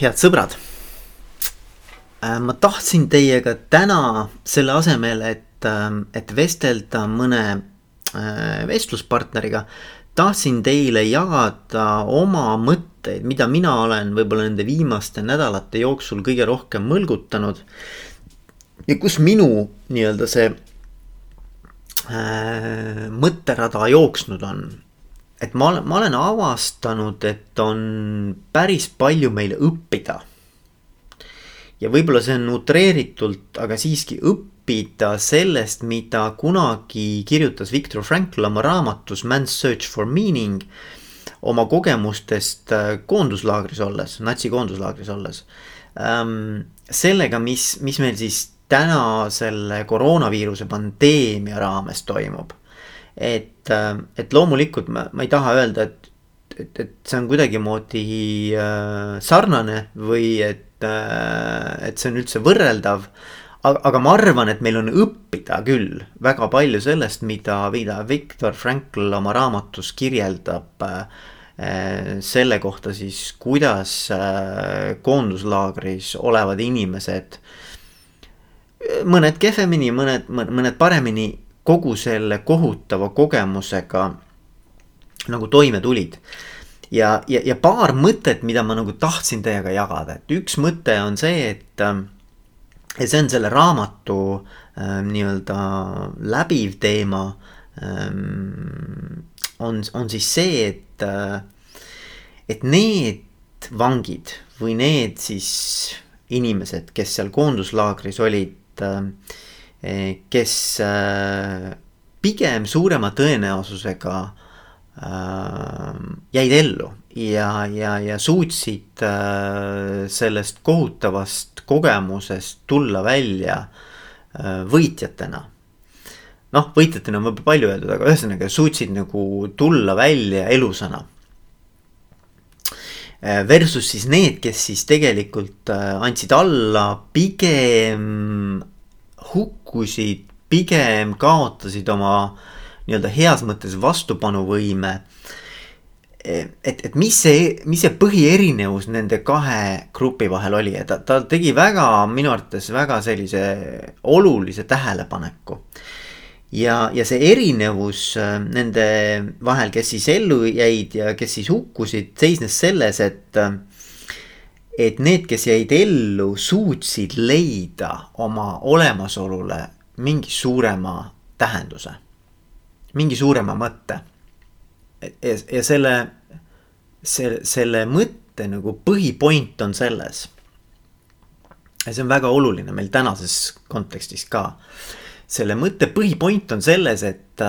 head sõbrad. Äh, ma tahtsin teiega täna selle asemel, et, äh, et vestelda mõne äh, vestluspartneriga, tahtsin teile jagada oma mõtteid, mida mina olen võib-olla nende viimaste nädalate jooksul kõige rohkem mõlgutanud. ja kus minu nii-öelda see äh, mõtterada jooksnud on et ma olen, ma olen avastanud, et on päris palju meil õppida. ja võib-olla see on utreeritult, aga siiski õppida sellest, mida kunagi kirjutas Viktor Frankl oma raamatus Man's Search for Meaning. oma kogemustest äh, koonduslaagris olles, natsi koonduslaagris olles ähm,. sellega, mis, mis meil siis täna selle koroonaviiruse pandeemia raames toimub et, äh, et loomulikult ma, ma ei taha öelda, et, et, et see on kuidagimoodi äh, sarnane või et äh,, et see on üldse võrreldav. aga, aga ma arvan, et meil on õppida küll väga palju sellest, mida, mida Viktor Frankl oma raamatus kirjeldab äh, selle kohta siis, kuidas äh, koonduslaagris olevad inimesed mõned kehvemini, mõned, mõned paremini kogu selle kohutava kogemusega nagu toime tulid. ja, ja, ja paar mõtet, mida ma nagu tahtsin teiega jagada, et üks mõte on see, et. ja äh, see on selle raamatu äh, nii-öelda läbiv teema ähm,. on, on siis see, et äh,, et need vangid või need siis inimesed, kes seal koonduslaagris olid äh, kes äh, pigem suurema tõenäosusega äh, jäid ellu ja, ja, ja suutsid sellest kohutavast kogemusest tulla välja võitjatena. noh, võitjatena on võib-olla palju öeldud, aga ühesõnaga suutsid nagu tulla välja elusana versus siis need, kes siis tegelikult andsid alla pigem hukkusid, pigem kaotasid oma nii-öelda heas mõttes vastupanuvõime. et, et mis see, mis see põhierinevus nende kahe grupi vahel oli, et ta, ta tegi väga, minu arvates väga sellise olulise tähelepaneku. ja, ja see erinevus äh, nende vahel, kes siis ellu jäid ja kes siis hukkusid, seisnes selles, et et need, kes jäid ellu, suutsid leida oma olemasolule mingi suurema tähenduse, mingi suurema mõtte. ja, ja selle, selle, selle mõtte nagu põhipoint on selles. ja see on väga oluline meil tänases kontekstis ka. selle mõtte põhipoint on selles, et,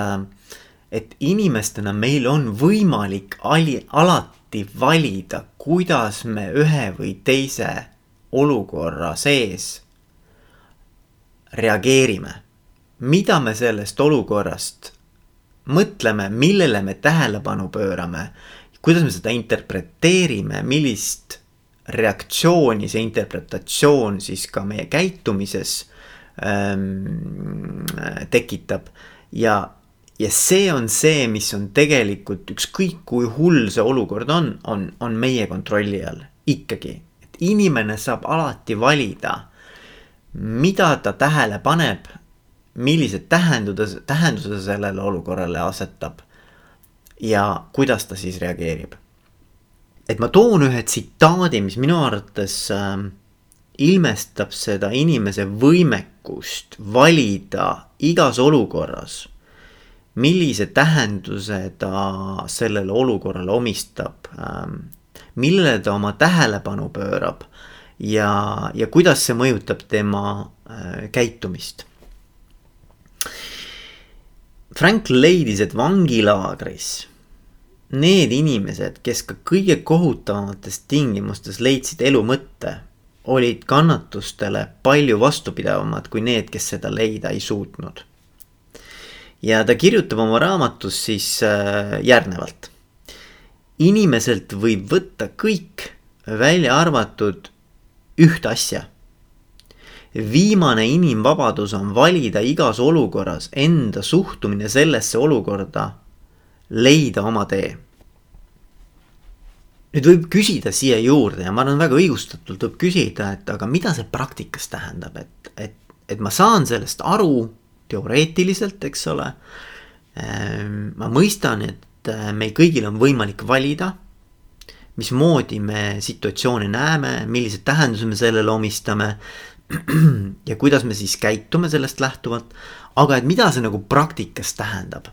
et inimestena meil on võimalik ali, alati alati valida, kuidas me ühe või teise olukorra sees reageerime. mida me sellest olukorrast mõtleme, millele me tähelepanu pöörame, kuidas me seda interpreteerime, millist reaktsiooni see interpretatsioon siis ka meie käitumises ähm, tekitab ja ja see on see, mis on tegelikult ükskõik kui hull see olukord on, on, on meie kontrolli all ikkagi. et inimene saab alati valida, mida ta tähele paneb, millised tähendused, tähenduse sellele olukorrale asetab. ja kuidas ta siis reageerib. et ma toon ühe tsitaadi, mis minu arvates äh, ilmestab seda inimese võimekust valida igas olukorras millise tähenduse ta sellele olukorrale omistab, ähm, millele ta oma tähelepanu pöörab ja, ja kuidas see mõjutab tema äh, käitumist. Frank leidis, et vangilaagris need inimesed, kes ka kõige kohutavamates tingimustes leidsid elu mõtte, olid kannatustele palju vastupidavamad kui need, kes seda leida ei suutnud ja ta kirjutab oma raamatus siis äh, järgnevalt. inimeselt võib võtta kõik, välja arvatud ühte asja. viimane inimvabadus on valida igas olukorras enda suhtumine sellesse olukorda, leida oma tee. nüüd võib küsida siia juurde ja ma arvan, väga õigustatult võib küsida, et aga mida see praktikas tähendab, et, et, et ma saan sellest aru teoreetiliselt, eks ole. Ehm, ma mõistan, et äh, meil kõigil on võimalik valida, mismoodi me situatsioone näeme, millise tähenduse me sellele omistame ja kuidas me siis käitume sellest lähtuvalt. aga et mida see nagu praktikas tähendab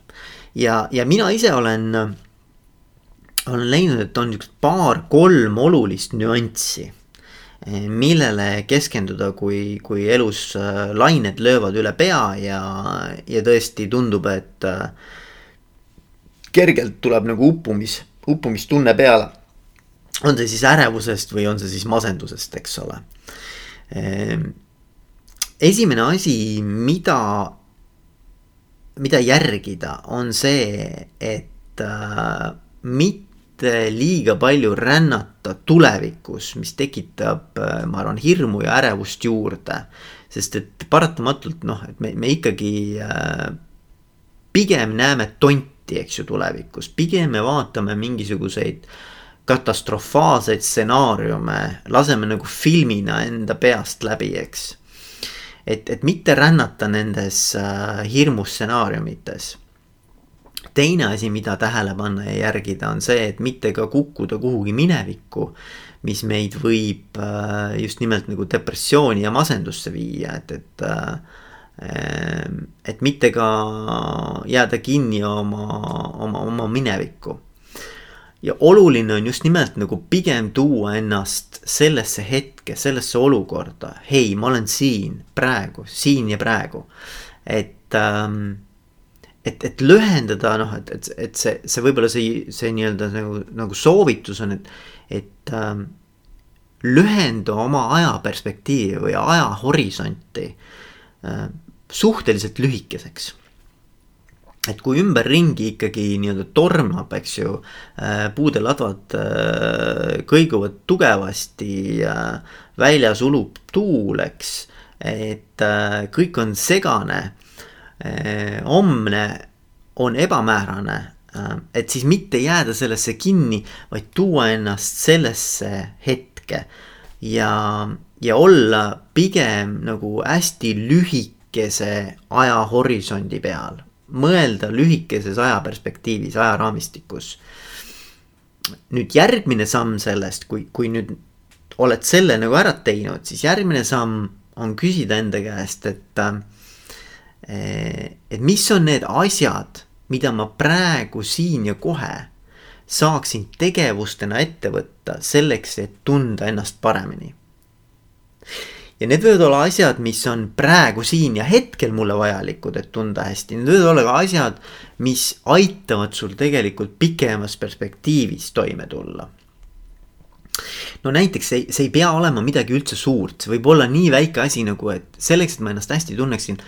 ja, ja mina ise olen olen leidnud, et on niisugused paar-kolm olulist nüanssi, millele keskenduda, kui, kui elus äh, lained löövad üle pea ja, ja tõesti tundub, et äh, kergelt tuleb nagu uppumis, uppumistunne peale. on see siis ärevusest või on see siis masendusest, eks ole. Ehm, esimene asi, mida, mida järgida, on see, et äh, mitte liiga palju rännata tulevikus, mis tekitab, äh, ma arvan, hirmu ja ärevust juurde. sest et paratamatult noh, et me, me ikkagi äh, pigem näeme tonti, eks ju, tulevikus, pigem me vaatame mingisuguseid katastrofaalseid stsenaariume, laseme nagu filmina enda peast läbi, eks. et, et mitte rännata nendes hirmustsenaariumites teine asi, mida tähele panna ja järgida, on see, et mitte ka kukkuda kuhugi minevikku, mis meid võib äh, just nimelt nagu depressiooni ja masendusse viia, et, et äh, et mitte ka jääda kinni oma, oma, oma minevikku. ja oluline on just nimelt nagu pigem tuua ennast sellesse hetke, sellesse olukorda, hei, ma olen siin praegu, siin ja praegu. et ähm, et, et lühendada noh, et, et, et see, see võib-olla see, see nii-öelda nagu, nagu soovitus on, et, et ähm, lühenda oma ajaperspektiivi või ajahorisonti äh, suhteliselt lühikeseks. et kui ümberringi ikkagi nii-öelda tormab, eks ju äh,, puudeladvad äh, kõiguvad tugevasti äh,, väljas ulub tuul, eks, et äh, kõik on segane homne on ebamäärane, eh, et siis mitte jääda sellesse kinni, vaid tuua ennast sellesse hetke ja, ja olla pigem nagu hästi lühikese ajahorisondi peal, mõelda lühikeses ajaperspektiivis, ajaraamistikus. nüüd järgmine samm sellest, kui, kui nüüd oled selle nagu ära teinud, siis järgmine samm on küsida enda käest, et äh, et mis on need asjad, mida ma praegu siin ja kohe saaksin tegevustena ette võtta selleks, et tunda ennast paremini. ja need võivad olla asjad, mis on praegu siin ja hetkel mulle vajalikud, et tunda hästi, need võivad olla ka asjad, mis aitavad sul tegelikult pikemas perspektiivis toime tulla. No näiteks see, see ei pea olema midagi üldse suurt, see võib olla nii väike asi nagu, et selleks, et ma ennast hästi tunneksin,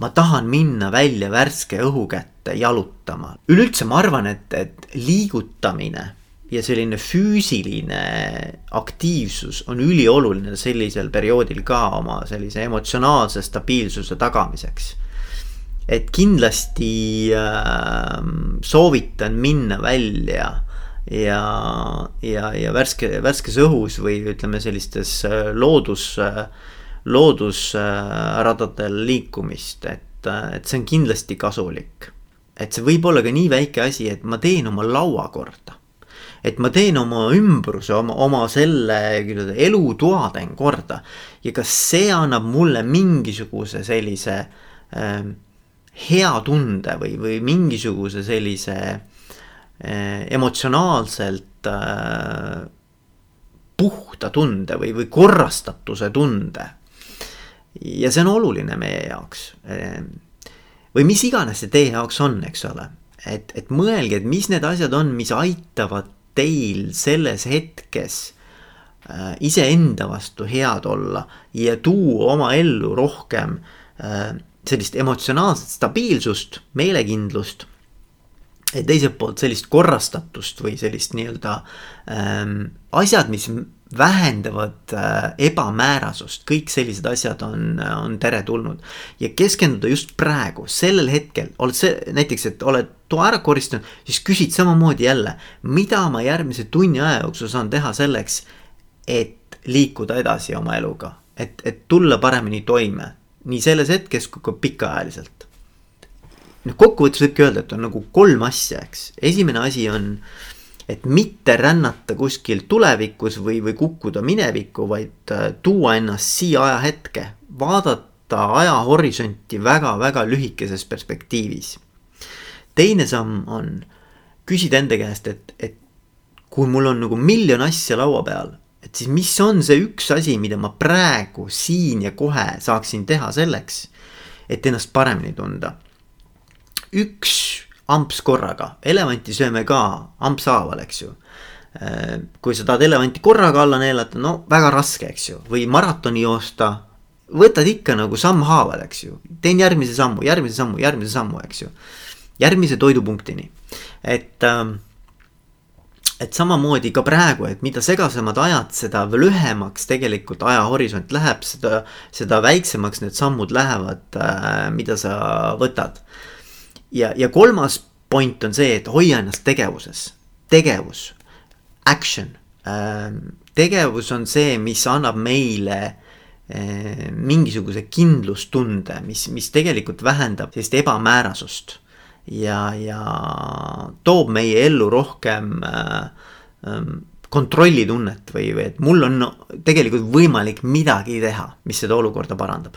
ma tahan minna välja värske õhu kätte jalutama. üleüldse ma arvan, et, et liigutamine ja selline füüsiline aktiivsus on ülioluline sellisel perioodil ka oma sellise emotsionaalse stabiilsuse tagamiseks. et kindlasti äh, soovitan minna välja ja, ja, ja värske, värskes õhus või ütleme, sellistes äh, loodus äh, loodusradadel liikumist, et, et see on kindlasti kasulik. et see võib olla ka nii väike asi, et ma teen oma laua korda. et ma teen oma ümbruse, oma, oma selle elutoa teen korda. ja kas see annab mulle mingisuguse sellise äh, hea tunde või, või mingisuguse sellise äh, emotsionaalselt äh, puhta tunde või, või korrastatuse tunde ja see on oluline meie jaoks. Või mis iganes see teie jaoks on, eks ole, et, et mõelge, et mis need asjad on, mis aitavad teil selles hetkes äh, iseenda vastu head olla ja tuua oma ellu rohkem äh, sellist emotsionaalset stabiilsust, meelekindlust. teiselt poolt sellist korrastatust või sellist nii-öelda ähm, asjad, mis vähendavad äh, ebamäärasust, kõik sellised asjad on, on teretulnud. ja keskenduda just praegu, sellel hetkel, oled see näiteks, et oled toa ära koristanud, siis küsid samamoodi jälle, mida ma järgmise tunni aja jooksul saan teha selleks, et liikuda edasi oma eluga, et, et tulla paremini toime, nii selles hetkes kui ka pikaajaliselt. noh, kokkuvõttes võibki öelda, et on nagu kolm asja, eks, esimene asi on et mitte rännata kuskil tulevikus või, või kukkuda minevikku, vaid äh, tuua ennast siia ajahetke, vaadata ajahorisonti väga-väga lühikeses perspektiivis. teine samm on küsida enda käest, et, et kui mul on nagu miljon asja laua peal, et siis mis on see üks asi, mida ma praegu siin ja kohe saaksin teha selleks, et ennast paremini tunda. üks amps korraga, elevanti sööme ka amps haaval, eks ju. Äh, kui sa tahad elevanti korraga alla neelata, no väga raske, eks ju, või maratoni joosta. võtad ikka nagu sammhaaval, eks ju, teen järgmise sammu, järgmise sammu, järgmise sammu, eks ju. järgmise toidupunktini, et ähm, et samamoodi ka praegu, et mida segasemad ajad, seda lühemaks tegelikult ajahorisont läheb, seda, seda väiksemaks need sammud lähevad, äh, mida sa võtad ja, ja kolmas point on see, et hoia ennast tegevuses, tegevus, action. Ähm, tegevus on see, mis annab meile äh, mingisuguse kindlustunde, mis, mis tegelikult vähendab sellist ebamäärasust. ja, ja toob meie ellu rohkem äh, ähm, kontrollitunnet või, või et mul on tegelikult võimalik midagi teha, mis seda olukorda parandab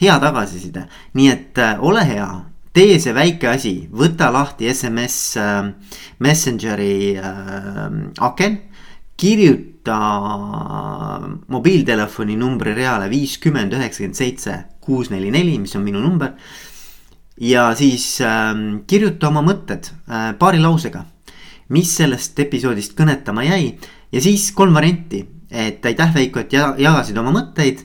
hea tagasiside, nii et äh, ole hea, tee see väike asi, võta lahti SMS äh, Messengeri äh, aken. kirjuta mobiiltelefoni numbri reale viiskümmend üheksakümmend seitse kuus neli neli, mis on minu number. ja siis äh, kirjuta oma mõtted paari lausega, mis sellest episoodist kõnetama jäi. Ja siis kolm varianti, et aitäh Veiko, et jagasid oma mõtteid